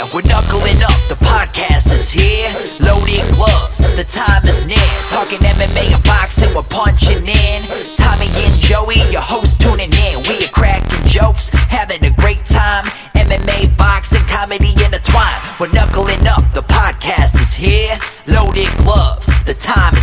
Yeah, we're knuckling up, the podcast is here. Loading gloves, the time is near. Talking MMA and boxing, we're punching in. Tommy and Joey, your host, tuning in. We are cracking jokes, having a great time. MMA, boxing, comedy intertwined. We're knuckling up, the podcast is here. Loaded gloves, the time